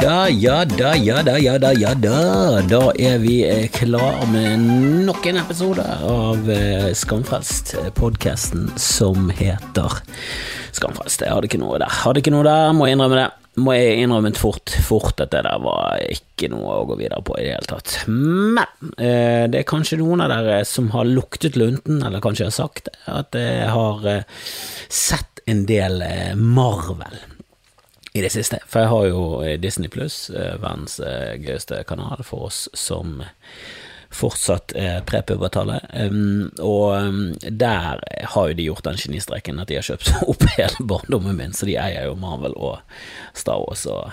da, ja da, ja da, ja da, ja da. Da er vi eh, klar med nok en episode av eh, Skamfrelst, podkasten som heter Skamfrelst. Jeg hadde ikke noe der. Hadde ikke noe der, må jeg innrømme det. Må jeg innrømme fort, fort at det der var ikke noe å gå videre på i det hele tatt. Men eh, det er kanskje noen av dere som har luktet lunten, eller kanskje har sagt det, at jeg har eh, sett en del eh, Marvel i det siste. For jeg har jo Disney pluss, verdens gøyeste kanal for oss som fortsatt er prepubertale. Og der har jo de gjort den genistreken at de har kjøpt opp hele barndommen min, så de eier jo Marvel og Star Wars og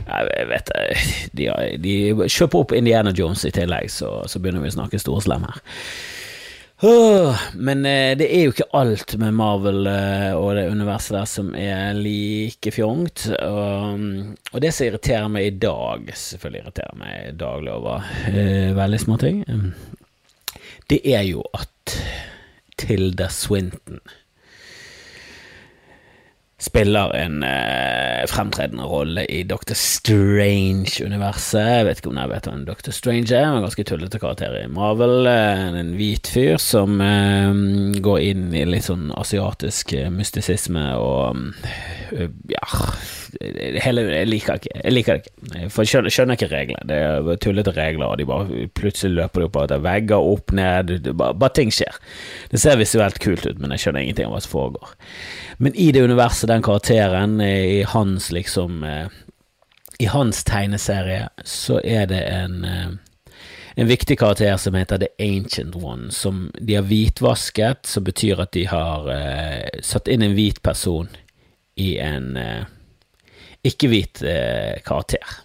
jeg vet de, de kjøper opp Indiana Jones i tillegg, så, så begynner vi å snakke storslem her. Men eh, det er jo ikke alt med Marvel eh, og det universet der som er like fjongt. Og, det som irriterer meg i dag, selvfølgelig irriterer meg daglig over eh, veldig små ting, det er jo at Tilda Swinton spiller en eh, fremtredende rolle i Dr. Strange-universet. Jeg vet ikke om jeg vet hvem Dr. Strange er, en ganske tullete karakter i Marvel. Eh, en hvit fyr som eh, går inn i litt sånn asiatisk eh, mystisisme og uh, ja hele, jeg liker ikke Jeg liker det ikke. For jeg skjønner, skjønner ikke reglene. Det er tullete regler, og de bare plutselig løper de opp av vegger opp, ned bare, bare ting skjer. Det ser visuelt kult ut, men jeg skjønner ingenting om hva som foregår. Men i det universet, den karakteren, i hans liksom eh, I hans tegneserie, så er det en eh, en viktig karakter som heter The Ancient One, som de har hvitvasket, som betyr at de har eh, satt inn en hvit person i en eh, ikke-hvit eh, karakter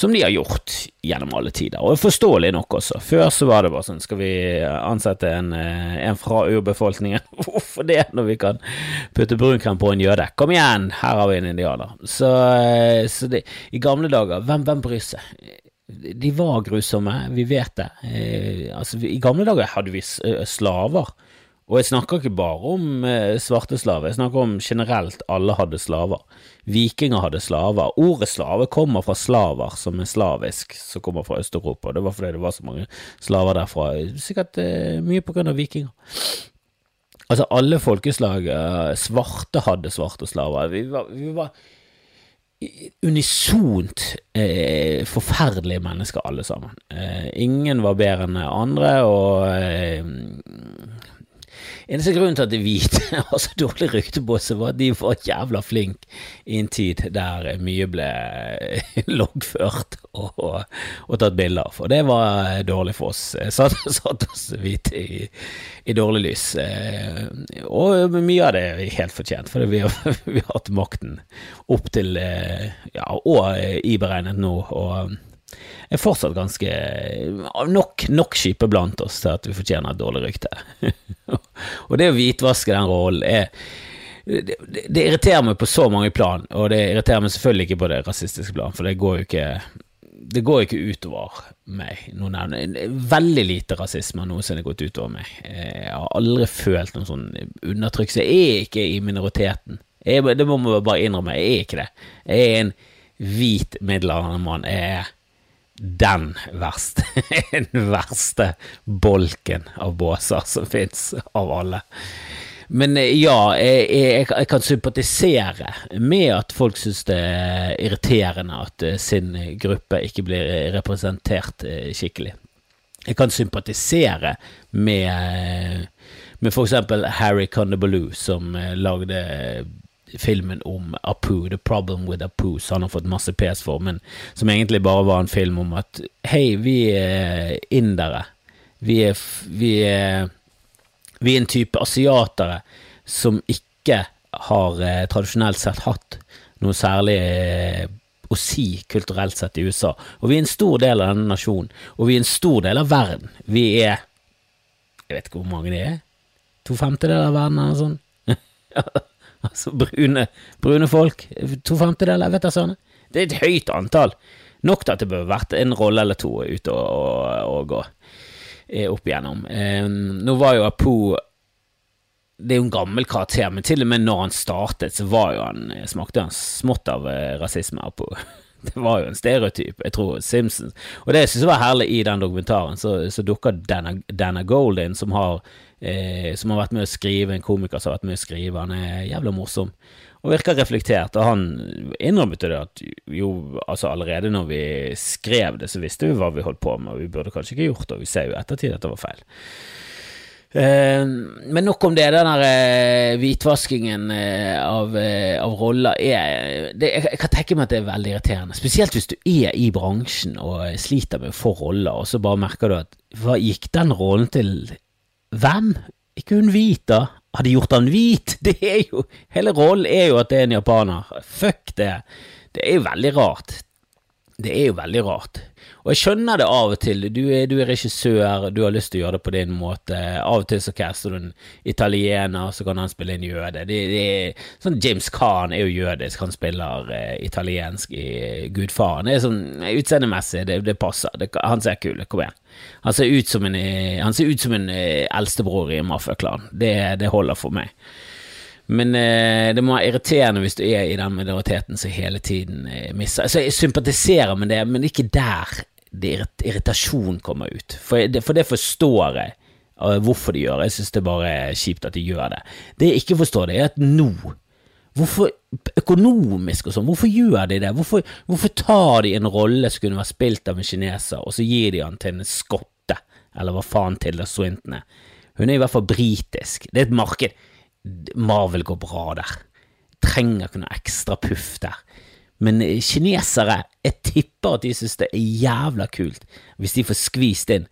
som de har gjort gjennom alle tider, og forståelig nok også. Før så var det bare sånn, skal vi ansette en, eh, en fra urbefolkningen? Hvorfor det, når vi kan putte brunkrem på en jøde? Kom igjen, her har vi en indianer. Så, eh, så det, i gamle dager, hvem, hvem bryr seg? De var grusomme, vi vet det. Altså, I gamle dager hadde vi slaver. Og jeg snakker ikke bare om eh, svarte slaver, jeg snakker om generelt alle hadde slaver. Vikinger hadde slaver. Ordet slave kommer fra slaver, som er slavisk, som kommer fra Øst-Europa. Det var fordi det var så mange slaver derfra, sikkert eh, mye på grunn av vikinger. Altså, alle folkeslag, eh, svarte hadde svarte slaver. Vi var, vi var unisont eh, forferdelige mennesker alle sammen. Eh, ingen var bedre enn andre, og eh, Eneste grunnen til at de hvite har så dårlig rykte på seg, var at de var jævla flinke i en tid der mye ble loggført og, og, og, tatt bilder av. Og det var dårlig for oss. Satt, satt oss hvite i, i, dårlig lys. Eh, og mye av det er helt fortjent, for vi vi har hatt makten opp til eh, ja, og iberegnet nå. og er fortsatt ganske nok, nok kjipe blant oss til at vi fortjener et dårlig rykte. og det å hvitvaske den rollen er det, det, det, irriterer meg på så mange plan, og det irriterer meg selvfølgelig ikke på det rasistiske plan, for det går jo ikke det går ikke utover meg. Noen veldig lite rasisme har noensinne gått utover meg. Jeg har aldri følt noen sånn undertrykkelse. Jeg er ikke i minoriteten. Jeg, det må man bare innrømme. Jeg er ikke det. Jeg er en hvit middelaldrende mann. Jeg er den verste, den verste bolken av båser som fins, av alle. Men eh, ja, jeg, jeg, jeg, kan sympatisere med at folk syns det er irriterende at eh, sin gruppe ikke blir representert eh, skikkelig. Jeg kan sympatisere med, med eksempel Harry Condabaloo, som lagde filmen om Apu, The Problem with Apu, som han har fått masse pes for, men som egentlig bare var en film om at hei, vi er indere. Vi er, vi er, vi er en type asiatere som ikke har eh, tradisjonelt sett hatt noe særlig eh, å si kulturelt sett i USA. Og vi er en stor del av denne nasjonen, og vi er en stor del av verden. Vi er Jeg vet ikke hvor mange det er. To femtedeler av verden, eller noe sånt. Altså brune, brune folk. To femtedeler, vet jeg søren. Det er et høyt antall. Nok til at det bør vært en rolle eller to ute og, og, og gå eh, opp igjennom. Eh, nå var jo Apo Det er jo en gammel karakter, men til og med når han startet, så var jo han, smakte han smått av eh, rasisme, Apo. Det var jo en stereotyp, jeg tror Simpsons. Og det jeg syns var herlig i den dokumentaren, så, så dukker Dana, Dana Goldin, som har, eh, som har vært med å skrive, en komiker som har vært med å skrive. Han er jævla morsom og virker reflektert. Og han innrømmet det at jo, altså allerede når vi skrev det, så visste vi hva vi holdt på med, og vi burde kanskje ikke gjort det, og vi ser jo i ettertid at det var feil. Eh, men nok om det. Den der eh, hvitvaskingen eh, av, av roller er det, Jeg kan tenke meg at det er veldig irriterende. Spesielt hvis du er i bransjen og sliter med å få roller, og så bare merker du at hva gikk den rollen til hvem? Ikke hun hvit, da? Hadde gjort han hvit? Det er jo Hele rollen er jo at det er en japaner. Fuck det. Det er jo veldig rart. Det er jo veldig rart. Og jeg skjønner det av og til. Du er, du er, regissør, du har lyst til å gjøre det på din måte. Av og til så caster du en italiener, så kan han spille en jøde. Det, det er, sånn James Khan er jo jødisk, han spiller eh, italiensk i Gudfaren. Det er sånn Utseendemessig, det, det, passer. Det, han ser kul ut. Kom igjen. Han ser ut som en, eh, han ser ut som en eh, eldstebror i en mafiaklan. Det, det holder for meg. Men eh, det må være irriterende hvis du er i den minoriteten som hele tiden eh, misser Altså, jeg sympatiserer med det, men ikke der det irritasjon kommer ut. For det, for det forstår jeg uh, hvorfor de gjør det. Jeg synes det er bare kjipt at de gjør det. Det jeg ikke forstår, det er at nå Hvorfor økonomisk og sånn, hvorfor gjør de det? Hvorfor, hvorfor tar de en rolle som kunne vært spilt av en kineser, og så gir de han til en skotte, eller hva faen Tilda Swinton er? Hun er i hvert fall britisk. Det er et marked. Marvel går bra der. Trenger ikke noe ekstra puff der. Men eh, kinesere, jeg tipper at de synes det er jævla kult hvis de får skvist inn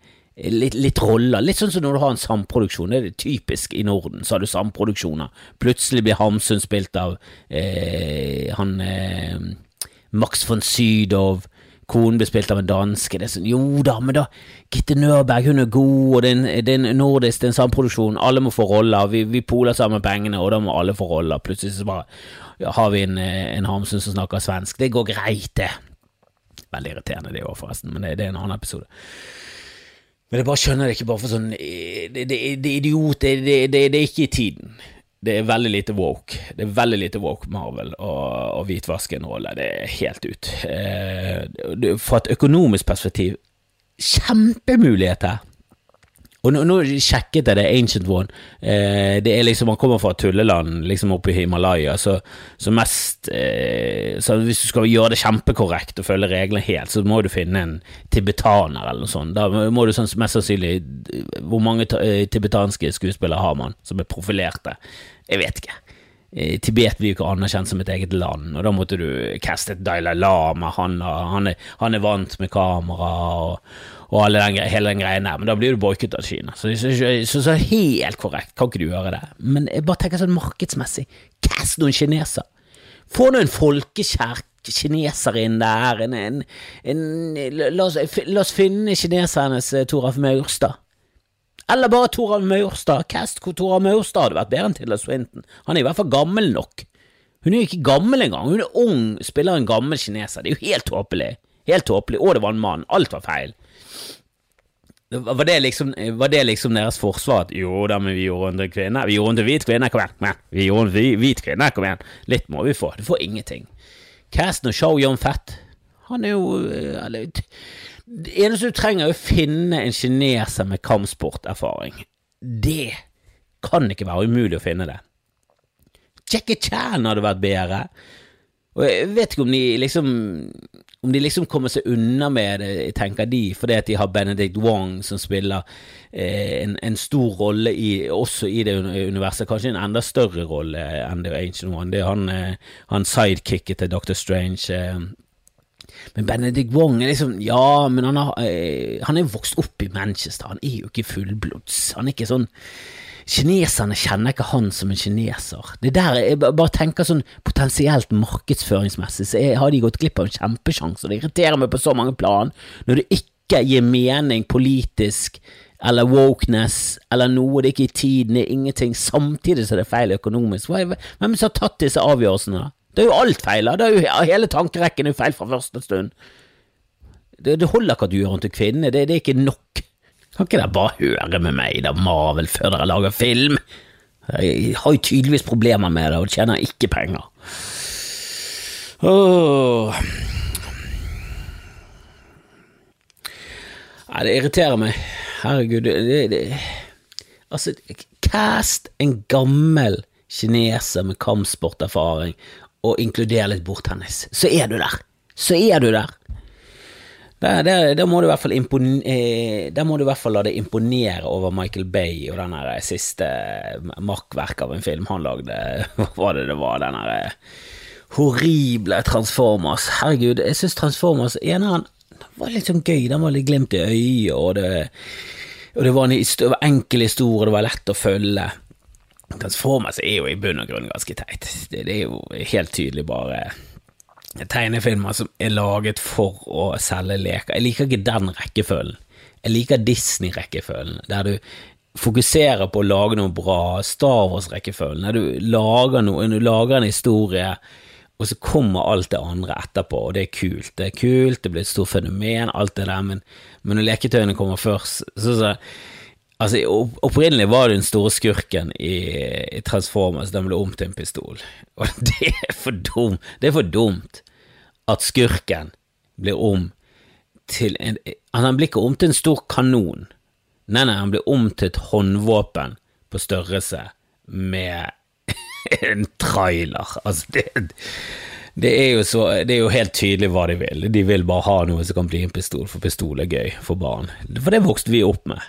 litt, litt roller. Litt sånn som når du har en samproduksjon. Det er typisk i Norden, så har du samproduksjoner. Plutselig blir Hamsun spilt av eh, han eh, Max von Sydow. Konen blir spilt av en danske. Det er sånn, jo da, men da Gitte Nørberg, hun er god, og det er en, nordisk, det er en samproduksjon. Alle må få roller. Vi, vi poler sammen pengene, og da må alle få roller. Plutselig så bare ja, har vi en, en Hamsun som snakker svensk. Det går greit, det. Veldig irriterende det òg, forresten, men det, det, er en annen episode. Men jeg bare skjønner det ikke bare for sånn Det, det, det idiot, det, det, er ikke i tiden. Det er veldig lite woke. Det er veldig lite woke Marvel å hvitvaske en rolle. Det er helt ut. Eh, fra et økonomisk perspektiv, kjempemulighet her. Og nå, nå, sjekket jeg det Ancient One. Eh, det er liksom, Han kommer fra tulleland, liksom oppe i Himalaya, så, så mest eh, Så hvis du skal gjøre det kjempekorrekt og følge reglene helt, så må du finne en tibetaner eller noe sånt. Da må du sånn, mest sannsynlig Hvor mange eh, tibetanske skuespillere har man som er profilerte? Jeg vet ikke. Eh, Tibet blir jo ikke anerkjent som et eget land, og da måtte du caste et Dalai Lama. Han, han, er, han er vant med kamera. og og den, hele den greien der, men da blir du boikottet av Kina. Så, så, så, så, helt korrekt kan ikke du gjøre det. Men jeg bare tenker sånn markedsmessig, cast noen kineser. Få nå en folkekjær kineser inn der, en, en, en, la, oss, la, oss, finne kinesernes uh, Toralf Maurstad. Eller bare Toralf Maurstad. Cast Toralf Maurstad hadde vært bedre enn Tilda Swinton. Han er i hvert fall gammel nok. Hun er jo ikke gammel engang, hun er ung, spiller en gammel kineser. Det er jo helt tåpelig. Helt tåpelig. Og det var en mann. Alt var feil. Var det, liksom, var det liksom deres forsvar at jo da, men vi gjorde henne til kvinne? Vi gjorde henne til hvit kvinne, kom igjen. Men, vi gjorde henne til hvit kvinne, kom igjen. Litt må vi få. Du får ingenting. Casten og show John Fett, han er jo eh, eller, Det eneste du trenger, er å finne en kineser med kampsporterfaring. Det kan ikke være umulig å finne det. Jackie Chan hadde vært bedre. Og jeg vet ikke om de liksom om de liksom kommer seg unna med det, tenker de, fordi at de har Benedict Wong som spiller eh, en, en, stor rolle i, også i det universet, kanskje en enda større rolle enn The Ancient One. Det er han, eh, han sidekicket til Doctor Strange. Eh. Men Benedict Wong er liksom Ja, men han, har, eh, han er vokst opp i Manchester, han er jo ikke fullblods. Han er ikke sånn Kineserne kjenner ikke han som en kineser. Det der, Jeg bare tenker sånn potensielt markedsføringsmessig, så jeg, har de gått glipp av en kjempesjanse. Det irriterer meg på så mange plan når det ikke gir mening politisk eller wokeness eller noe, det er ikke i tiden, det er ingenting, samtidig så er det feil økonomisk. Hvem som har tatt disse avgjørelsene? da? Det er jo alt feil her. Hele tankerekken er jo feil fra første stund. Det, det holder ikke at du gjør henne til kvinne, det, det, er ikke nok. Kan ikke dere bare høre med meg, da, Marvel, før dere lager film? Jeg har jo tydeligvis problemer med det, og tjener ikke penger. Oh. Nei, det irriterer meg. Herregud, det, det. Altså, cast en gammel kineser med kampsporterfaring og inkludere litt bordtennis, så er du der. Så er du der. Da må, må, eh, må du i hvert fall la deg imponere over Michael Bay og den siste makkverket av en film han lagde. Hva var det det var? Den horrible Transformers. Herregud, jeg syns Transformers eneren var litt sånn gøy. Den var litt glimt i øyet, og og det var en enkel historie, det var lett å følge. Transformers er jo i bunn og grunn ganske teit. Det, det er jo helt tydelig bare tegnefilmer som er laget for å selge leker. Jeg liker ikke den rekkefølgen. Jeg liker Disney-rekkefølgen, der du fokuserer på å lage noe bra. Star Wars-rekkefølgen, der du lager, noe, du lager en historie, og så kommer alt det andre etterpå, og det er kult. Det er kult, det blir et stort fenomen, alt det der, men, men når leketøyene kommer først, så, så Altså, Opprinnelig var det den store skurken i, i Transformers, den ble om til en pistol. Og det er for dumt. Det er for dumt at skurken blir om til en altså, Han blir ikke om til en stor kanon. Nei, nei, han blir om til et håndvåpen på størrelse med en trailer. Altså, det det er, jo så, det er jo helt tydelig hva de vil. De vil bare ha noe som kan bli en pistol, for pistol er gøy for barn. For det vokste vi opp med.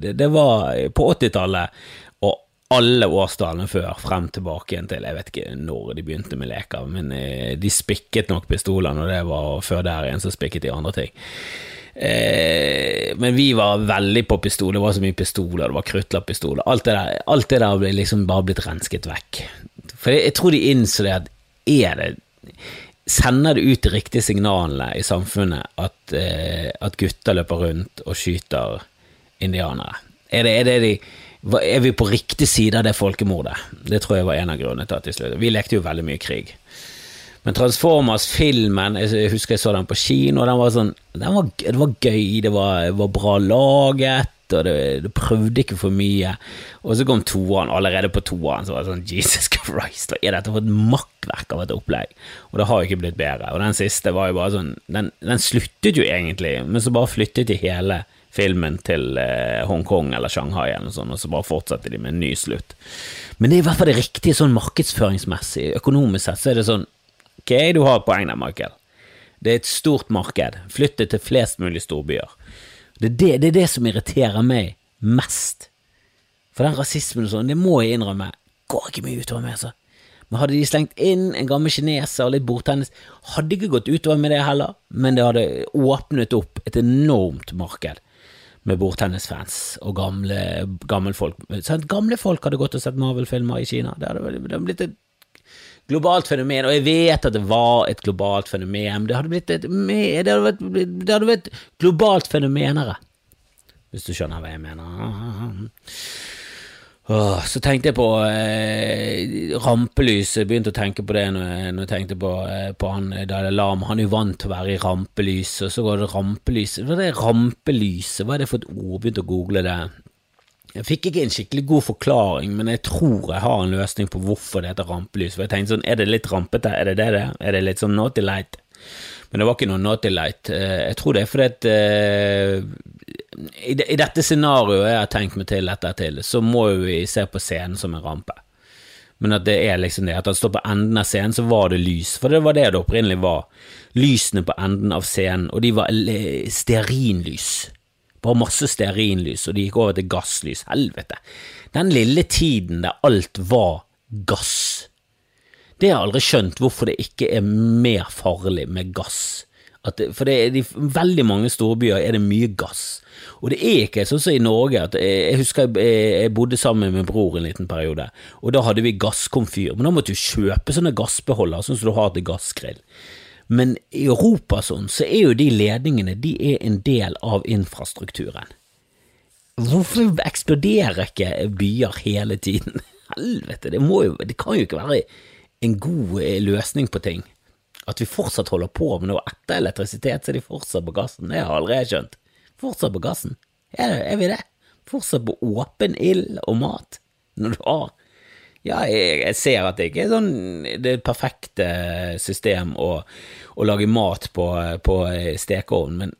Det, det var på 80-tallet og alle årstallene før, frem tilbake igjen til jeg vet ikke når de begynte med leker, men eh, de spikket nok pistolene, og det var før der igjen, så spikket de andre ting. Eh, men vi var veldig på pistol, det var så mye pistoler, det var kruttlappistoler. Alt, alt det der ble liksom bare blitt rensket vekk. For jeg, jeg tror de innså det at er det Sender det ut de riktige signalene i samfunnet at, eh, at gutter løper rundt og skyter indianere? Er, det, er, det de, er, vi på riktig side av det folkemordet? Det tror jeg var en av grunnene til at de sluttet. Vi lekte jo veldig mye krig. Men Transformers-filmen, jeg husker jeg så den på kino, den var sånn, den var, det var gøy, det var, var bra laget og det, prøvde ikke for mye. Og så kom toeren, allerede på toeren så var det sånn Jesus Christ, hva er dette for et makkverk av et opplegg? Og det har jo ikke blitt bedre. Og den siste var jo bare sånn Den, den sluttet jo egentlig, men så bare flyttet de hele filmen til eh, Hongkong eller Shanghai eller noe sånt, og så bare fortsatte de med en ny slutt. Men det er i hvert fall det riktige sånn markedsføringsmessig, økonomisk sett, så er det sånn Ok, du har et poeng der, Michael. Det er et stort marked. Flytt det til flest mulig storbyer. Det er det, det er det, som irriterer meg mest. For den rasismen og sånn, det må jeg innrømme, går ikke mye utover meg, altså. Men hadde de slengt inn en gammel kineser og litt bordtennis, hadde ikke gått utover med det heller, men det hadde åpnet opp et enormt marked med bordtennisfans og gamle, gamle folk. Sånn, gamle folk hadde gått og sett Marvel-filmer i Kina. Det hadde, det hadde blitt et globalt fenomen, og jeg vet at det var et globalt fenomen, det hadde blitt et, det det hadde vært globalt fenomenere, hvis du skjønner hva jeg mener. Så tenkte jeg på eh, rampelyset. begynte å tenke på det når jeg, når jeg tenkte på, eh, på han Dalai Lama, han er jo vant til å være i rampelyset, og så går det rampelys, hva er det rampelyset, hva er det for et ord, begynte å google det, jeg fikk ikke en skikkelig god forklaring, men jeg tror jeg har en løsning på hvorfor det heter rampelys. For jeg tenkte sånn, er det litt rampete? Er det det det er? Er det litt sånn naughty light? Men det var ikke noe naughty light. Eh, jeg tror det er fordi at uh, i, dette scenarioet jeg har tenkt meg til dette til, så må vi se på scenen som en rampe. Men at det er liksom det, at han står på enden av scenen, så var det lys. For det var det det opprinnelig var. Lysene på enden av scenen, og de var stearinlys. Bare masse stearinlys, og de gikk over til gasslys. Helvete. Den lille tiden der alt var gass. Det har jeg aldri skjønt hvorfor det ikke er mer farlig med gass. Det, for det er i veldig mange storbyer er det mye gass. Og det er ikke sånn som i Norge. at Jeg, husker jeg, jeg, bodde sammen med bror en liten periode, og da hadde vi gasskomfyr. Men da måtte du kjøpe sånne gassbeholdere, sånn som du har til gassgrill. Men i Europa sånn, så er jo de ledningene de er en del av infrastrukturen. Hvorfor eksploderer ikke byer hele tiden? Helvete, det, jo, det kan jo ikke være en god eh, løsning på ting. At vi fortsatt holder på med noe etter elektrisitet, så er de fortsatt på gassen. Det har jeg aldri skjønt. Fortsatt på gassen. Er, er vi det? Fortsatt på åpen ild og mat? Når du har ja, jeg, jeg, ser at det ikke er sånn det perfekte system å, å lage mat på, på stekeovn, men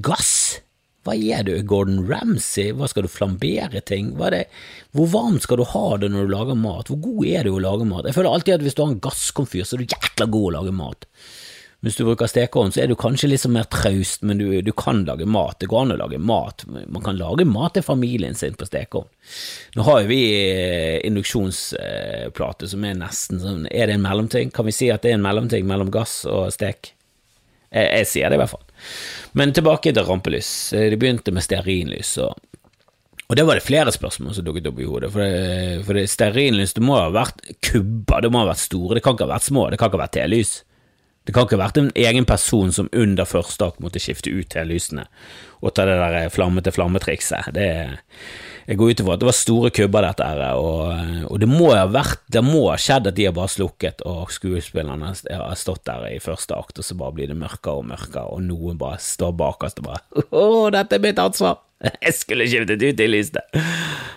gass? hva er du, Gordon Ramsay, hva skal du flambere ting, hvor varmt skal du ha det når du lager mat, hvor god er du å lage mat? Jeg føler alltid at hvis du har en gasskomfyr, så er du jækla god å lage mat. Hvis du bruker stekeovn, så er du kanskje litt mer traust, men du, du, kan lage mat. Det går an å lage mat. Man kan lage mat til familien sin på stekeovn. Nå har jo vi eh, induksjonsplate som er nesten sånn Er det en mellomting? Kan vi si at det er en mellomting mellom gass og stek? Jeg, jeg sier det i hvert fall. Men tilbake til rampelys. Det begynte med stearinlys. og og det var det flere spørsmål som dukket opp i hodet. For, det, for det stearinlys det må ha vært kubber, det må ha vært store, det kan ikke ha vært små, det kan ikke ha vært telys. Det kan ikke ha vært en egen person som under første akt måtte skifte ut telysene og ta det der flamme-til-flamme-trikset. Det Jeg går ut ifra at det var store kubber, dette her, og, og, det må ha vært Det må ha skjedd at de har bare slukket, og skuespillerne har stått der i første akt, og så bare blir det mørkere og mørkere, og noen bare står bak oss og bare Å, dette er mitt ansvar! Jeg skulle skiftet ut de lysene!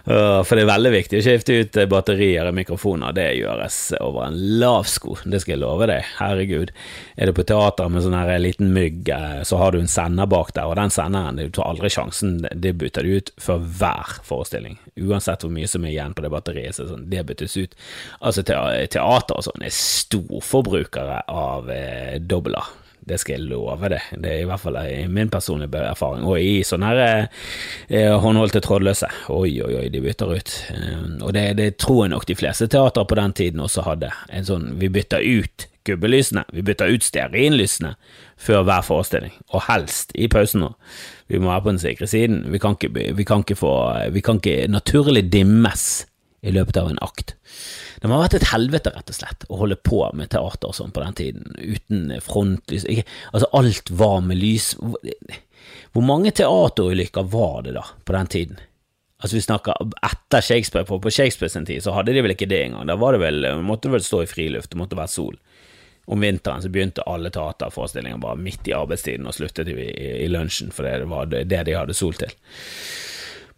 For det er veldig viktig å skifte ut batterier og mikrofoner. Det gjøres over en lav sko, det skal jeg love deg. Herregud. Er du på teater med sånn liten mygg, eh, så har du en sender bak der, og den senderen, du tar aldri sjansen, det bytter du ut for hver forestilling. Uansett hvor mye som er igjen på det batteriet, så sånn, det byttes ut. Altså, teater og sånn er storforbrukere av eh, dobler. Det skal jeg love deg. Det er i hvert fall min personlige erfaring. Og i sånne her eh, håndholdte trådløse, oi, oi, oi, de bytter ut. Eh, og det, det tror jeg nok de fleste teatre på den tiden også hadde. En sånn, vi bytter ut kubbelysene, vi bytter ut stearinlysene før hver forestilling, og helst i pausen nå. Vi må være på den sikre siden. Vi kan ikke, vi kan ikke, få, vi kan ikke naturlig dimmes i løpet av en akt. Det må ha vært et helvete, rett og slett, å holde på med teater og sånn på den tiden, uten frontlys Altså, alt var med lys. Hvor mange teaterulykker var det da, på den tiden? Altså, vi snakker etter Shakespeare, på, på Shakespeare sin tid så hadde de vel ikke det engang. Da var det vel, måtte det vel stå i friluft, det måtte være sol. Om vinteren så begynte alle teaterforestillinger bare midt i arbeidstiden og sluttet i, i, i lunsjen, for det var det de hadde sol til.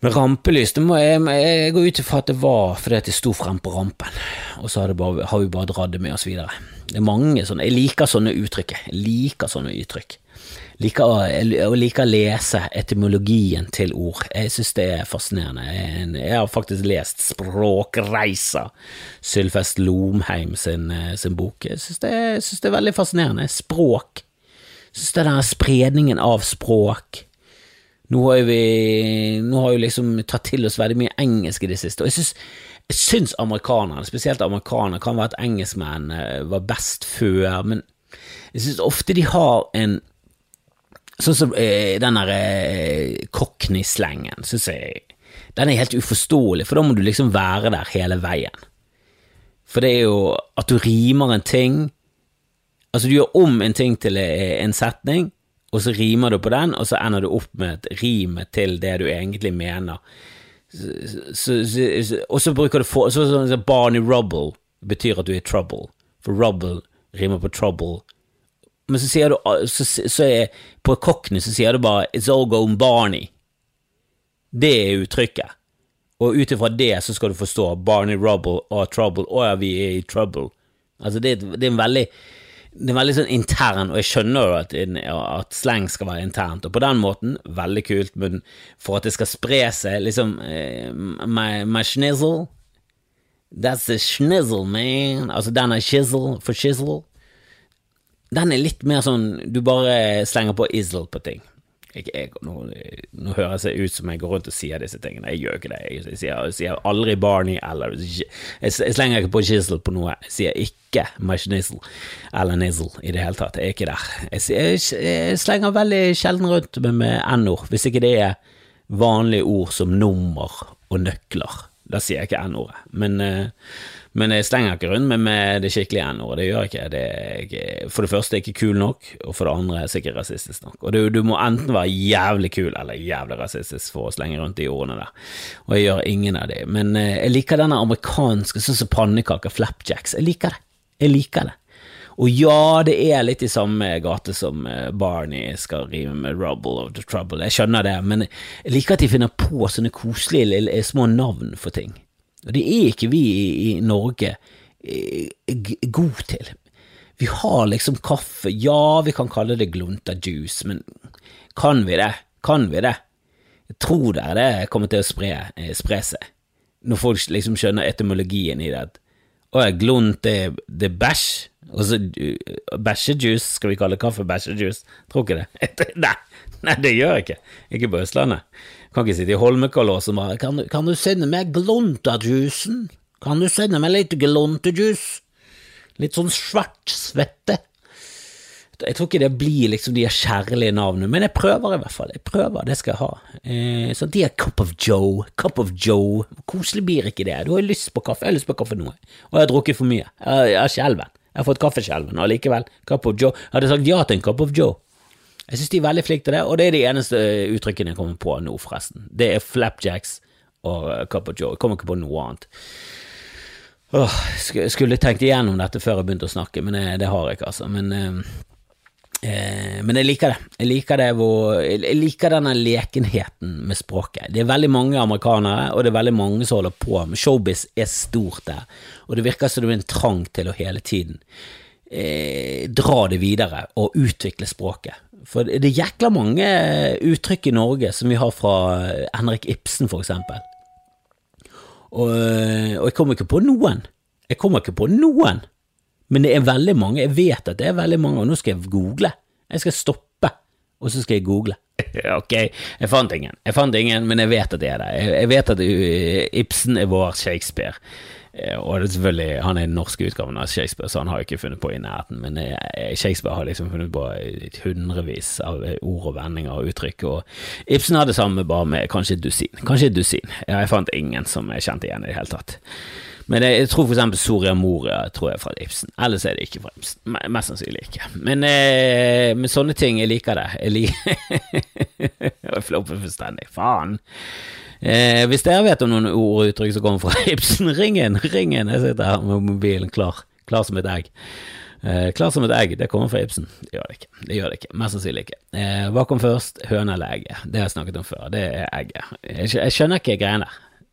Men rampelys det må jeg, jeg går ut ifra at det var fordi at det sto frem på rampen, og så har, bare, har vi bare dratt det med oss videre. Det er mange sånne, Jeg liker sånne uttrykk. Jeg liker sånne uttrykk. Jeg liker å lese etymologien til ord. Jeg synes det er fascinerende. Jeg, har faktisk lest Språkreisa, Sylfest Lomheim sin, sin bok. Jeg synes, det, jeg synes, det, er veldig fascinerende. Språk. Jeg synes det er spredningen av språk nå har vi nå har vi liksom tatt til oss veldig mye engelsk i det siste, og jeg syns, jeg syns amerikanerne, spesielt amerikanere, kan være at engelskmenn eh, var best før, men jeg syns ofte de har en Sånn som eh, den derre eh, cockney-slengen, syns jeg Den er helt uforståelig, for da må du liksom være der hele veien. For det er jo at du rimer en ting Altså, du gjør om en ting til eh, en setning, og så rimer du på den, og så ender du opp med et rim til det du egentlig mener. Så, så, og så bruker du for, så, så, Barney Rubble betyr at du er i trouble, for rubble rimer på trouble. Men så sier du så, så er, På Cockney så sier du bare 'It's all gone Barney'. Det er uttrykket. Og ut ifra det så skal du forstå Barney Rubble og Trouble. Å ja, vi er i trouble. Altså, det, det er en veldig det er veldig sånn intern, og jeg skjønner jo at, at slang skal være internt, og på den måten, veldig kult, men for at det skal spre seg, liksom uh, my, my schnizzle That's the schnizzle, man. Altså, den er shizzle for shizzle. Den er litt mer sånn du bare slenger på izzle på ting. Jeg, jeg, nå, nå, høres jeg ut som jeg går rundt og sier disse tingene. Jeg gjør ikke det. Jeg, jeg, sier, jeg sier, aldri Barney eller Jeg, slenger ikke på chisel på noe. Jeg sier ikke machinizzle eller Nizzle i det hele tatt. Jeg er ikke der. Jeg, slenger veldig sjelden rundt med, med n-ord, hvis ikke det er vanlige ord som nummer og nøkler. Da sier jeg ikke n-ordet. Men uh, men jeg slenger ikke rundt meg med det skikkelige n-ordet, det gjør jeg ikke. Det er for det første ikke kul nok, og for det andre er sikkert rasistisk nok. Og du, du, må enten være jævlig kul eller jævlig rasistisk for å slenge rundt de ordene der, og jeg gjør ingen av de. Men eh, jeg liker denne amerikanske, sånn som pannekaker, flapjacks. Jeg liker det. Jeg liker det. Og ja, det er litt i samme gate som eh, Barney skal rime med Rubble of the Trouble, jeg skjønner det, men jeg liker at de finner på sånne koselige lille, små navn for ting. Og det er ikke vi i, i Norge eh, gode til. Vi har liksom kaffe, ja, vi kan kalle det glunta juice, men kan vi det? Kan vi det? Jeg tror det er det kommer til å spre, eh, spre seg, når folk liksom skjønner etymologien i det. Å, glunt, det, er bæsj, og så uh, bæsjejuice, skal vi kalle kaffe bæsjejuice? Tror ikke det. nei, nei, det gjør jeg ikke. Ikke på Østlandet. Kan ikke sitte i Holmenkollåsen og bare kan, kan, du sende meg gluntajuicen? Kan du sende meg litt glontejuice? Litt sånn svart svette. Jeg tror ikke det blir liksom de kjærlige navnene, men jeg prøver i hvert fall. Jeg prøver, det skal jeg ha. Eh, så de er Cup of Joe, Cup of Joe, koselig blir ikke det. Du har lyst på kaffe, jeg har lyst på kaffe nå, og jeg har drukket for mye. Jeg har skjelven. Jeg har fått kaffeskjelven, og likevel, Cup of Joe. Jeg hadde sagt ja til en Cup of Joe. Jeg synes de er veldig flinke til det, og det er de eneste uttrykkene jeg kommer på nå, forresten. Det er flapjacks og Cup of Joe. Jeg kommer ikke på noe annet. Åh, skulle tenkt igjennom dette før jeg begynte å snakke, men det, det har jeg ikke, altså. Men eh, Eh, men jeg liker det. Jeg liker, det hvor, jeg liker denne lekenheten med språket. Det er veldig mange amerikanere, og det er veldig mange som holder på med Showbiz er stort der, og det virker som det er en trang til å hele tiden eh, dra det videre og utvikle språket. For det er jækla mange uttrykk i Norge som vi har fra Henrik Ibsen, for eksempel. Og, og jeg kommer ikke på noen. Jeg kommer ikke på noen men det er veldig mange, jeg vet at det er veldig mange, og nå skal jeg google. Jeg skal stoppe, og så skal jeg google. ok, jeg fant ingen, jeg fant ingen, men jeg vet at det er det. Jeg vet at Ibsen er vår Shakespeare. Eh, og det er selvfølgelig, han er den norske utgaven av Shakespeare, så han har ikke funnet på i nærheten. Men eh, Shakespeare har liksom funnet på hundrevis av ord og vendinger og uttrykk. Og Ibsen har det samme, bare med kanskje et dusin. Kanskje et dusin. Ja, jeg fant ingen som jeg kjente igjen i det hele tatt. Men jeg, jeg tror eksempel Soria Moria tror jeg er fra Ibsen. Ellers er det ikke fra Ibsen. Mest sannsynlig ikke. Men, eh, med sånne ting, jeg liker det. Jeg liker Jeg flopper fullstendig. Faen. Eh, hvis dere vet om noen ord og uttrykk som kommer fra Ibsen, ring inn! Ring inn! Jeg sitter her med mobilen klar. Klar som et egg. Eh, klar som et egg, det kommer fra Ibsen. Det gjør det ikke. Det gjør det ikke. Mest sannsynlig ikke. Eh, hva kom først, høna eller egget? Det har jeg snakket om før. Det er egget. Jeg, jeg skjønner ikke greiene.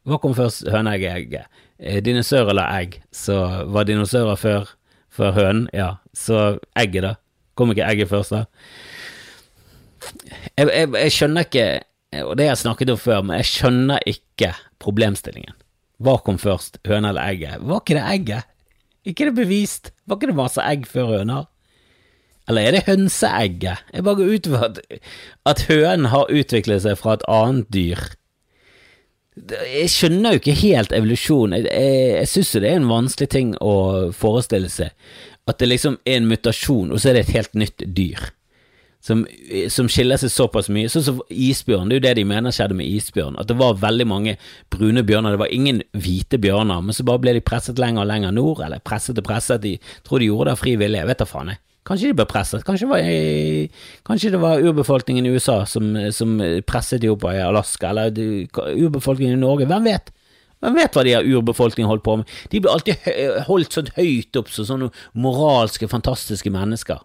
Hva kom først, høna eller egget? Eh, dinosaurer la egg, så var dinosaurer før, før hønen, ja, så egget, da. Kom ikke egget først, da? Jeg, jeg, jeg, skjønner ikke, og det har jeg snakket om før, men jeg skjønner ikke problemstillingen. Hva kom først, høna eller egget? Var ikke det egget? Ikke det bevist? Var ikke det masse egg før høner? Eller er det hønseegget? Jeg bare går ut fra at, at hønen har utviklet seg fra et annet dyr jeg skjønner jo ikke helt evolusjon. Jeg, jeg, jeg syns jo det er en vanskelig ting å forestille seg. At det liksom er en mutasjon, og så er det et helt nytt dyr. Som, som skiller seg såpass mye. Sånn som isbjørn, det er jo det de mener skjedde med isbjørn. At det var veldig mange brune bjørner, det var ingen hvite bjørner. Men så bare ble de presset lenger og lenger nord, eller presset og presset. De tror de gjorde det av fri vilje, jeg vet da faen jeg. Kanskje de ble presset. Kanskje, var, kanskje det var urbefolkningen i USA som, som presset de opp i Alaska, eller urbefolkningen i Norge. Hvem vet? Hvem vet hva de har urbefolkningen holdt på med? De ble alltid holdt sånn høyt opp som sånne moralske, fantastiske mennesker.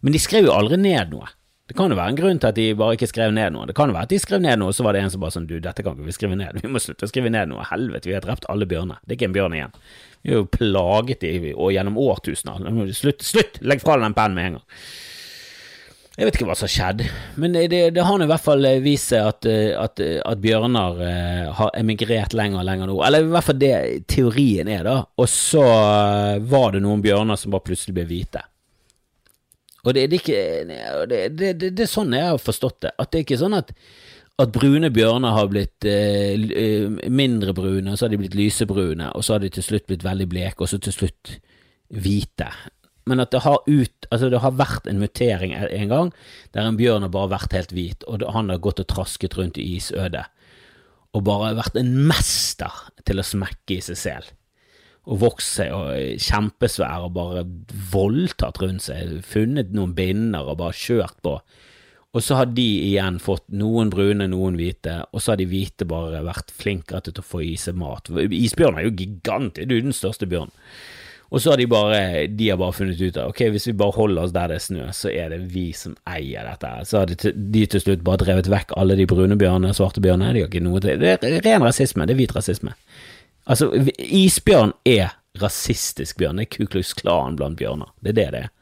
Men de skrev jo aldri ned noe. Det kan jo være en grunn til at de bare ikke skrev ned noe. Det kan jo være at de skrev ned noe, og så var det en som bare sånn du, dette kan ikke vi skrive ned, vi må slutte å skrive ned noe, helvete, vi har drept alle bjørner, det er ikke en bjørn igjen. Vi er jo plaget i, og gjennom årtusener. Slutt, slutt, legg fra deg den pennen med en gang. Jeg vet ikke hva som har skjedd, men det, det har i hvert fall vist seg at, at, at, bjørner eh, har emigrert lenger og lenger nå. Eller i hvert fall det teorien er, da. Og så var det noen bjørner som bare plutselig ble hvite. Og det, det, er ikke, det, det, det, er sånn jeg har forstått det. At det er ikke sånn at, at brune bjørner har blitt eh, eh mindre brune, og så har de blitt lysebrune, og så har de til slutt blitt veldig bleke, og så til slutt hvite. Men at det har, ut, altså det har vært en mutering en gang, der en bjørn har bare vært helt hvit, og han har gått og trasket rundt i isødet, og bare vært en mester til å smekke i seg selv og vokst seg og kjempesvær og bare voldtatt rundt seg, funnet noen binder og bare kjørt på. Og så har de igjen fått noen brune, noen hvite, og så har de hvite bare vært flinkere til å få i seg mat. Isbjørn er jo gigant, du er den største bjørnen. Og så har de bare, de har bare funnet ut av ok, hvis vi bare holder oss der det er snø, så er det vi som eier dette. Så har de de til slutt bare drevet vekk alle de brune bjørnene, svarte bjørnene. De har ikke noe til. Det er ren rasisme, det er hvit rasisme. Altså, isbjørn er rasistisk bjørn. Det er Ku Klan blant bjørner. Det er det det er.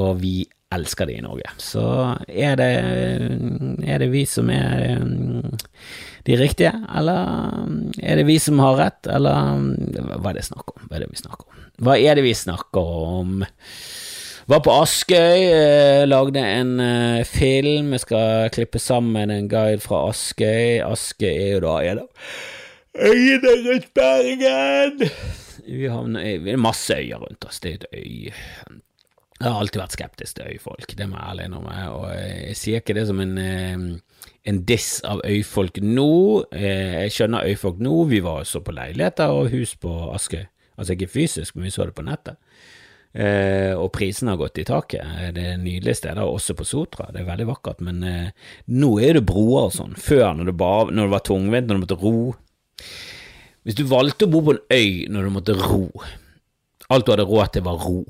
Og vi elsker det i Norge. Så er det, er det vi som er de riktige, eller er det vi som har rett, eller hva er det snakk om? Hva er det vi snakker om? Hva er det vi snakker om? Var på Askøy, eh, lagde en eh, film. Jeg skal klippe sammen en guide fra Askøy. Askøy er jo da er det øyene rundt Bergen. Vi har masse øyer rundt oss. Det er et øy. Jeg har alltid vært skeptisk til øyfolk, det må jeg ærlig innrømme. Og jeg sier ikke det som en, eh, en diss av øyfolk nå. Eh, jeg skjønner øyfolk nå. Vi var også på leiligheter og hus på Askøy. Altså ikke fysisk, men vi så det på nettet. Eh, og prisene har gått i taket. Det er nydelige steder, også på Sotra. Det er veldig vakkert, men eh, nå er det broer og sånn. Før, når det, bare, når det var tungvint, når du måtte ro Hvis du valgte å bo på en øy når du måtte ro Alt du hadde råd til, var ro.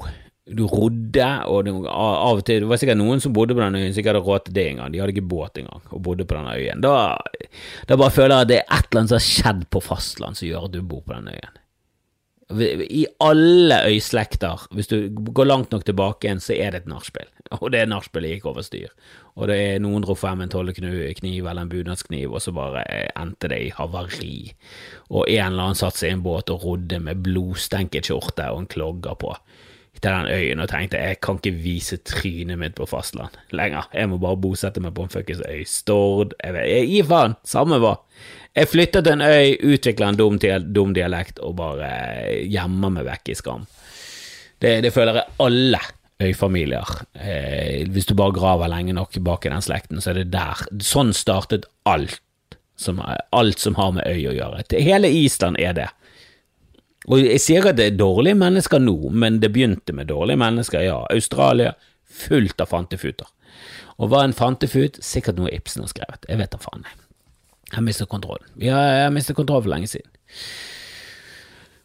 Du rodde, og det, av og til Det var sikkert noen som bodde på den øyen som ikke hadde råd til det engang. De hadde ikke båt engang, og bodde på den øyen. Da, da bare føler jeg at det er et eller annet som har skjedd på fastland som gjør at du bor på den øyen. I alle øyslekter, hvis du går langt nok tilbake igjen, så er det et nachspiel. Og det nachspielet gikk over styr. Og det er noen dro frem en tollekniv eller en bunadskniv, og så bare endte det i havari. Og en eller annen satte seg i en båt og rodde med blodstenket skjorte og en klogger på til den øyen og tenkte jeg kan ikke vise trynet mitt på fastland lenger. Jeg må bare bosette meg på en fuckings øy. Stord Jeg, jeg, gir faen! Samme hva. Jeg flytter til en øy, utvikler en dum, dum dialekt og bare gjemmer meg vekk i skam. Det, det føler jeg alle øyfamilier. Eh, hvis du bare graver lenge nok bak i den slekten, så er det der. Sånn startet alt som, alt som har med øy å gjøre. Hele Island er det. Og jeg sier at det er dårlige mennesker nå, men det begynte med dårlige mennesker, ja. Australia, fullt av fantefuter. Og hva en fantefut? Sikkert noe Ibsen har skrevet. Jeg vet da faen, jeg. Jeg mistet kontrollen. Ja, jeg har mistet kontroll for lenge siden.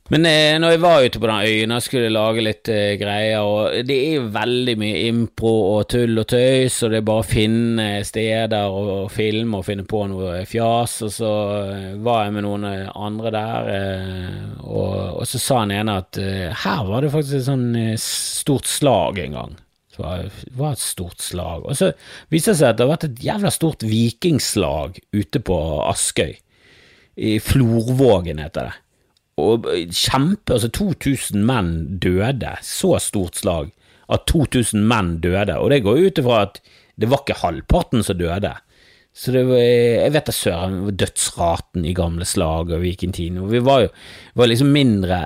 Men eh, når jeg var ute på den øyen og skulle lage litt eh, greier, og det er jo veldig mye impro og tull og tøys, og det er bare å finne steder og, og filme og finne på noe fjas, og så eh, var jeg med noen eh, andre der, eh, og, og, så sa han ene at eh, her var det faktisk et sånn stort slag en gang var, var et stort slag. Og så viser det seg at det har vært et jævla stort vikingslag ute på Askøy. I Florvågen heter det. Og kjempe, altså 2000 menn døde. Så stort slag at 2000 menn døde. Og det går ut ifra at det var ikke halvparten som døde. Så det var, jeg vet da søren, dødsraten i gamle slag og vikingtiden. Vi var jo var liksom mindre,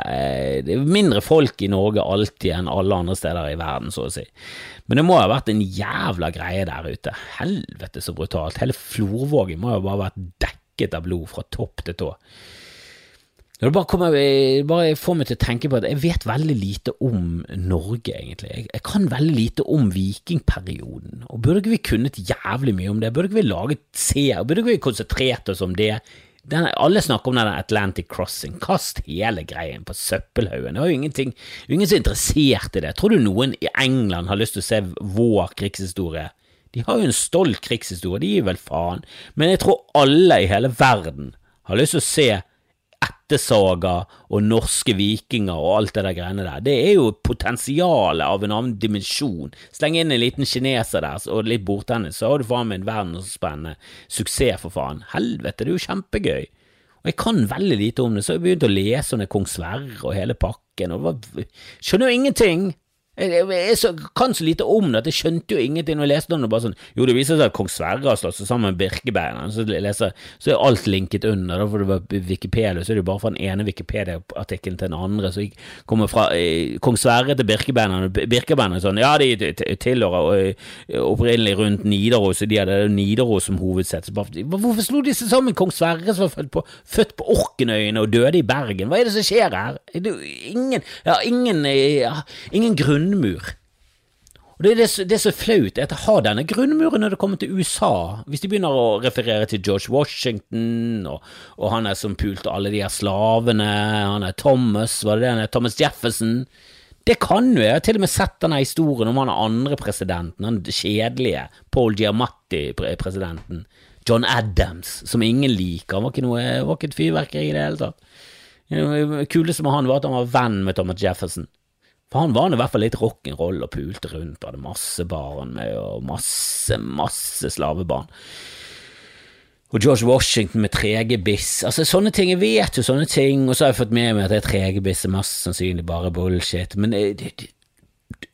det var mindre folk i Norge alltid enn alle andre steder i verden, så å si. Men det må ha vært en jævla greie der ute. Helvete så brutalt. Hele Florvågen må jo bare vært dekket av blod fra topp til tå. Det bare, kommer, bare får meg til å tenke på at jeg vet veldig lite om Norge, egentlig. Jeg, jeg kan veldig lite om vikingperioden. Og Burde ikke vi kunnet jævlig mye om det? Burde ikke vi laget seer? Burde ikke vi konsentrert oss om det? Den, alle snakker om den Atlantic Crossing. Kast hele greien på søppelhaugen. Det er jo ingenting, ingen som er interessert i det. Tror du noen i England har lyst til å se vår krigshistorie? De har jo en stolt krigshistorie, de gir vel faen. Men jeg tror alle i hele verden har lyst til å se ættesaga og norske vikinger og alt det der greiene der. Det er jo potensialet av en annen dimensjon. Sleng inn en liten kineser der og litt bordtennis, så har du faen meg en verdensspennende suksess, for faen. Helvete, det er jo kjempegøy. Og jeg kan veldig lite om det, så jeg begynte å lese om det Kong Sverre og hele pakken, og skjønner jo ingenting. Jeg, jeg så, kan så lite om det at jeg skjønte jo ingenting når jeg leste om det. bare sånn, Jo, det viser seg at kong Sverre har slått seg sammen med Birkebeineren, så, leser, så er alt linket under. Da for det var Wikipedia, så er det bare fra den ene Wikipedia-artikkelen til den andre. Så jeg kommer fra eh, kong Sverre til Birkebeina. Birkebeineren sånn, ja, de tilhører eh, opprinnelig rundt Nidaros, og de hadde Nidaros som hovedsett. Hvorfor slo de seg sammen kong Sverre som var født på, født på Orkenøyene og døde i Bergen? Hva er det som skjer her? Det, ingen, ja, ingen, ja, ingen grunn grunnmur. Og det er det, det er så flaut, at jeg har denne grunnmuren når det kommer til USA. Hvis de begynner å referere til George Washington, og, og han er som pulte alle de her slavene, han er Thomas, var det det han er, Thomas Jefferson. Det kan jo, jeg har til og med sett denne historien om han er andre presidenten, den kjedelige Paul Giamatti-presidenten. John Adams, som ingen liker. Han var ikke, noe, var ikke et fyrverkeri i det hele tatt. Det kuleste med han var at han var venn med Thomas Jefferson. For han var i hvert fall litt rock'n'roll og pulte rundt og hadde masse barn med og masse, masse slavebarn. og George Washington med tregebiss. Altså, sånne ting. Jeg vet jo sånne ting, og så har jeg fått med meg at det tregebiss er mest sannsynlig bare bullshit. Men det, det,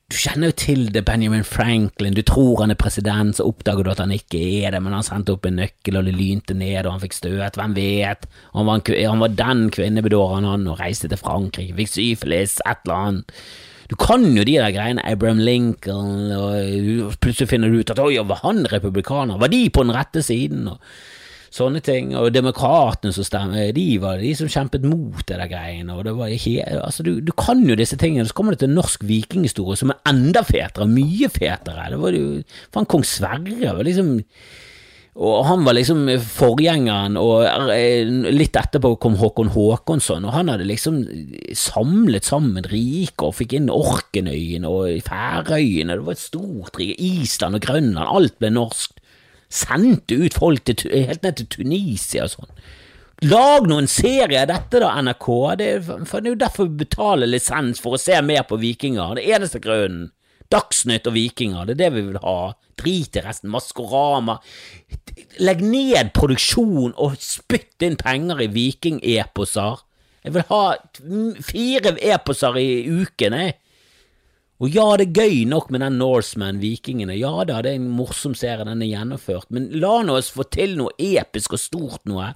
du kjenner jo til det, Benjamin Franklin, du tror han er president, så oppdager du at han ikke er det, men han sendte opp en nøkkel, og det lynte ned, og han fikk støt, hvem vet, han var, en, han var den kvinnebedåren han, og reiste til Frankrike, fikk syfilis, et eller annet. Du kan jo de der greiene, Abraham Lincoln, og plutselig finner du ut at oi, var han republikaner, var de på den rette siden? og sånne ting. Og demokratene som stemmer, de var de som kjempet mot det der greiene. Og det var ikke, altså du, du, kan jo disse tingene, så kommer det til norsk vikinghistorie som er enda fetere, mye fetere. Det var jo faen kong Sverre. var liksom og han var liksom forgjengeren, og eh, litt etterpå kom Håkon Håkonsson, og han hadde liksom samlet sammen riket og fikk inn Orkenøyene og Færøyene, det var et stort rike, Island og Grønland, alt ble norsk sendte ut folk til, helt ned til Tunisia og sånn. Lag noen serie av dette, da, NRK. Det for det er jo derfor vi betaler lisens for å se mer på vikinger. Det eneste grunnen. Dagsnytt og vikinger, det er det vi vil ha. Drit i resten. Maskorama. Legg ned produksjon og spytt inn penger i vikingeposer. Jeg vil ha fire eposer i uken, jeg. Og ja, det er gøy nok med den Norseman, vikingene, ja da, det er en morsom serie, den er gjennomført, men la nå oss få til noe episk og stort noe,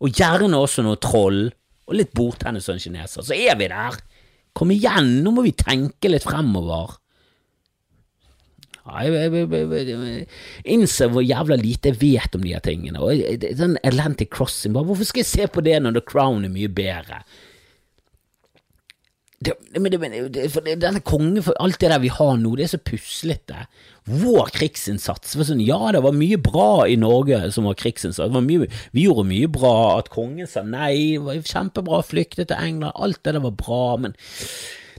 og gjerne også noe troll, og litt bordtennis og en kineser, så er vi der. Kom igjen, nå må vi tenke litt fremover. Jeg innser hvor jævla lite jeg vet om de her tingene. Og den Atlantic Crossing, hvorfor skal jeg se på det når The Crown er mye bedre? Det, men det, det, for denne kongen, for alt det der vi har nå, det er så puslete. Vår krigsinnsats var sånn, Ja, det var mye bra i Norge som var krigsinnsats. Var mye, vi gjorde mye bra. At kongen sa nei, var kjempebra, flyktet til England, alt det der var bra. Men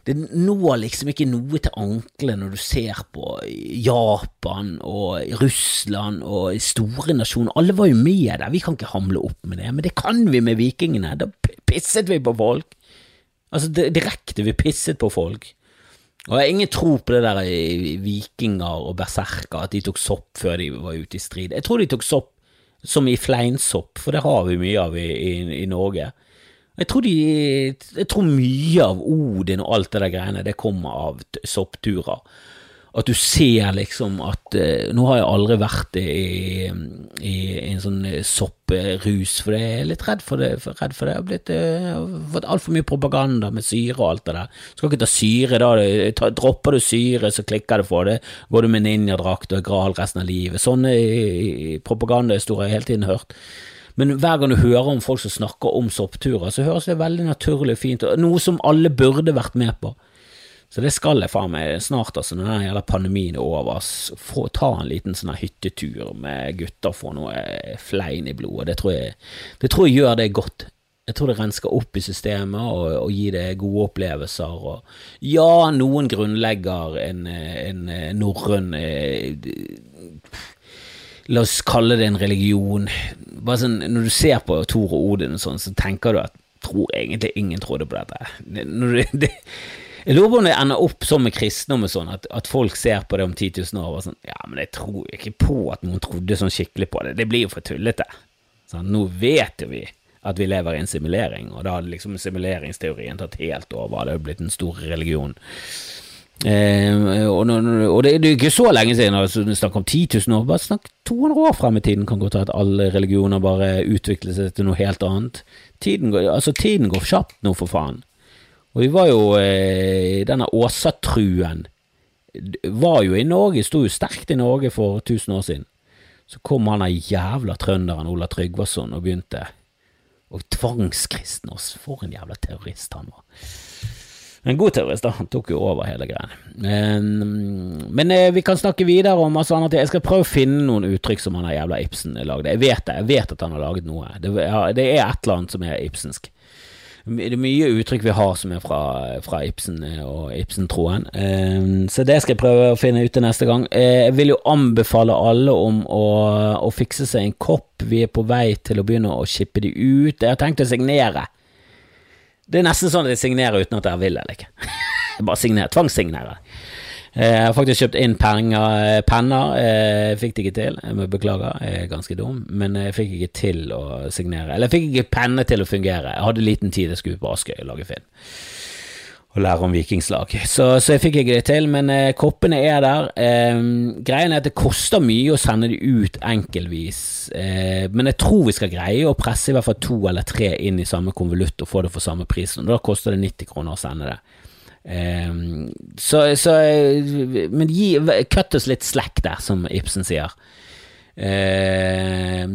det når liksom ikke noe til anklene når du ser på Japan og Russland og store nasjoner. Alle var jo med der, vi kan ikke hamle opp med det. Men det kan vi med vikingene. Da pisset vi på folk. Altså direkte, vi pisset på folk. Og jeg har ingen tro på det der vikinger og berserker, at de tok sopp før de var ute i strid. Jeg tror de tok sopp som i fleinsopp, for det har vi mye av i, i, i Norge. Jeg tror, de, jeg tror mye av Odin og alt det der greiene, det kommer av soppturer at du ser liksom at uh, Nå har jeg aldri vært i, i, en sånn eh, sopprus, for jeg er litt redd for det. For, redd for det. Jeg har blitt, uh, fått altfor mye propaganda med syre og alt det der. Skal ikke ta syre, da. Ta, dropper du syre, så klikker det for det. Går du med ninjadrakt og gral resten av livet. Sånne propagandahistorier har jeg hele tiden hørt. Men hver gang du hører om folk som snakker om soppturer, så høres det veldig naturlig og fint Noe som alle burde vært med på. Så det skal jeg faen meg snart, altså, når den jævla pandemien er over. Få ta en liten sånn hyttetur med gutter, få noe flein i blodet. Det tror jeg, det tror jeg gjør det godt. Jeg tror det rensker opp i systemet og, og gir det gode opplevelser. Og, ja, noen grunnlegger en, en norrøn eh, La oss kalle det en religion. Bare sånn, Når du ser på Thor og Odin og sånn, så tenker du at tror egentlig ingen trodde på dette. Du, det, jeg lurer på om det ender opp sånn med kristendom og sånn, at, at, folk ser på det om 10 000 år og sånn Ja, men jeg tror ikke på at noen trodde sånn skikkelig på det. Det blir jo for tullete. Sånn, nå vet jo vi at vi lever i en simulering, og da hadde liksom simuleringsteorien tatt helt over. Det hadde blitt en stor religion. Eh, og, og det, er ikke så lenge siden altså, snakket om 10 000 år, bare snakk 200 år frem i tiden kan godt være at alle religioner bare utvikler seg til noe helt annet. Tiden går, altså, tiden går kjapt nå, for faen. Og vi var jo eh, Denne Åsatruen var jo i Norge, sto jo sterkt i Norge for 1000 år siden. Så kom han der jævla trønderen Ola Tryggvason og begynte å tvangskristne oss. For en jævla terrorist han var. En god terrorist, da. Han tok jo over hele greien. Men, men eh, vi kan snakke videre om masse ting. Jeg skal prøve å finne noen uttrykk som han der jævla Ibsen lagde. Jeg vet det, jeg vet at han har laget noe. Det, ja, det er et eller annet som er ibsensk det er mye uttrykk vi har som er fra, fra Ibsen eh, og Ibsen-troen. Um, så det skal jeg prøve å finne ut til neste gang. Uh, jeg vil jo anbefale alle om å, å, fikse seg en kopp. Vi er på vei til å begynne å shippe de ut. Jeg har tenkt å signere. Det er nesten sånn at jeg signerer uten at jeg vil eller ikke. bare signerer, tvangssignere. Jeg har faktisk kjøpt inn penger, penner. Jeg fikk det ikke til. Jeg må beklage, jeg er ganske dum. Men jeg fikk ikke til å signere. Eller jeg fikk ikke penne til å fungere. Jeg hadde liten tid jeg skulle på Askøy og lage film og lære om vikingslag. Så, så, jeg fikk ikke det til, men eh, koppene er der. Eh, greien er at det koster mye å sende de ut enkeltvis, eh, men jeg tror vi skal greie å presse i hvert fall to eller tre inn i samme konvolutt og få det for samme pris. Og da koster det 90 kroner å sende det. Eh, så, så, Men gi, cut oss litt slack der, som Ibsen sier. Eh,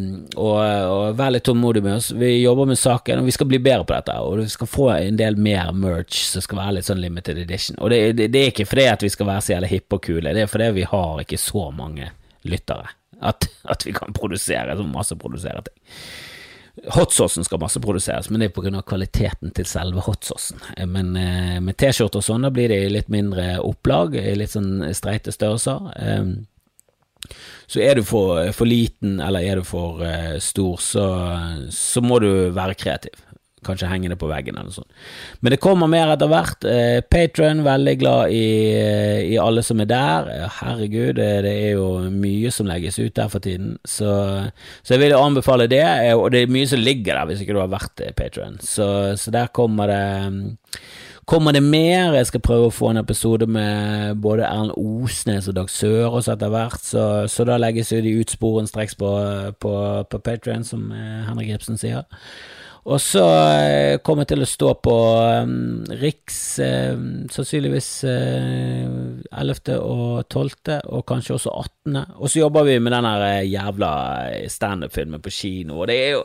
og, og vær litt tålmodig med oss. Vi jobber med saken, og vi skal bli bedre på dette. Og vi skal få en del mer merch som skal være litt sånn limited edition. Og det, det, det er ikke fordi at vi skal være så jævlig hippe og kule, det er fordi vi har ikke så mange lyttere at, at vi kan produsere så masse produsere ting. Hotsaucen skal masseproduseres, men det er pga. kvaliteten til selve hotsaucen. Men eh, med T-skjorter og sånn, da blir det i litt mindre opplag, i litt sånn streite størrelser. Um, så er du for, for liten eller er du for stor, så, så, må du være kreativ. Kanskje henge det på veggen eller noe sånt. Men det kommer mer etter hvert. Eh, Patron, veldig glad i, uh, i, alle som er der. Herregud, det, det, er jo mye som legges ut der for tiden. Så, så jeg vil anbefale det, og det er mye som ligger der hvis ikke du har vært Patron. Så, så der kommer det Kommer det mer? Jeg skal prøve å få en episode med både Erlend Osnes og Dag Sørås etter hvert, så, så, da legges jo de ut sporenstreks på, på, på Patrion, som eh, Henrik Ibsen sier. Og så eh, kommer jeg til å stå på um, Riks eh, sannsynligvis eh, 11. og 12., og kanskje også 18. Og så jobber vi med den jævla standup-filmen på kino, og det er jo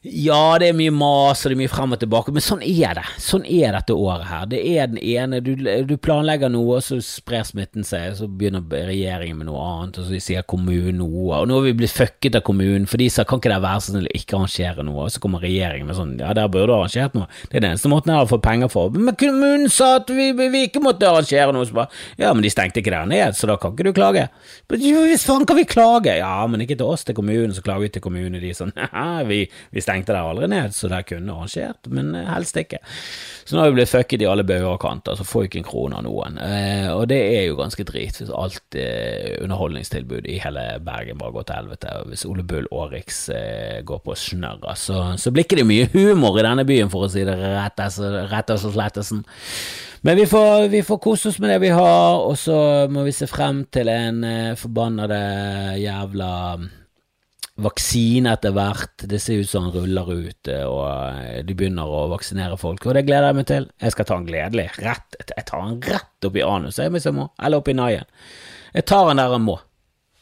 ja, det er mye mas og det er mye frem og tilbake, men sånn er det. Sånn er dette året her. Det er den ene Du, du planlegger noe, og så sprer smitten seg, så begynner regjeringen med noe annet, og så sier kommunen noe, og nå har vi blitt fucket av kommunen, for de sa kan ikke det være så snill ikke arrangere noe, og så kommer regjeringen med sånn ja, der burde du arrangert noe. Det er den eneste måten jeg har fått penger for. Men kommunen sa at vi, vi ikke måtte arrangere noe, så bare ja, men de stengte ikke der ned, så da kan ikke du klage. Hvis faen kan vi klage? Ja, men ikke til oss, til kommunen, så klager vi til kommunen, de sånn vi, vi stengte der aldri ned, så der kunne arrangert, men eh, helst ikke. Så nå har vi blitt fucket i alle bauger og kanter, så får vi ikke en krone av noen. Eh, og det er jo ganske drit, hvis alt eh, underholdningstilbud i hele Bergen bare går til helvete, og hvis Ole Bull Aarix eh, går på snørra, så, så blir ikke det mye humor i denne byen, for å si det rett og slettesen. Men vi får, vi får, kose oss med det vi har, og så må vi se frem til en eh, forbannede jævla vaksine etter hvert. Det ser ut som han ruller ut, eh, og eh, de begynner å vaksinere folk. Og det gleder jeg meg til. Jeg skal ta han gledelig. Rett, jeg tar han rett opp i anus hvis jeg må, eller opp i naien. Jeg tar han der han må.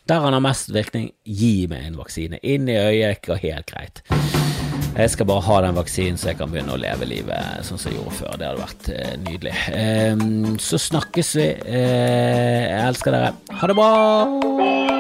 Der han har mest virkning, gi meg en vaksine. Inn i øyet og helt greit. Jeg skal bare ha den vaksinen så jeg kan begynne å leve livet sånn som jeg gjorde før. Det hadde vært eh, nydelig. Eh, så snakkes vi. Eh, jeg elsker dere. Ha det bra!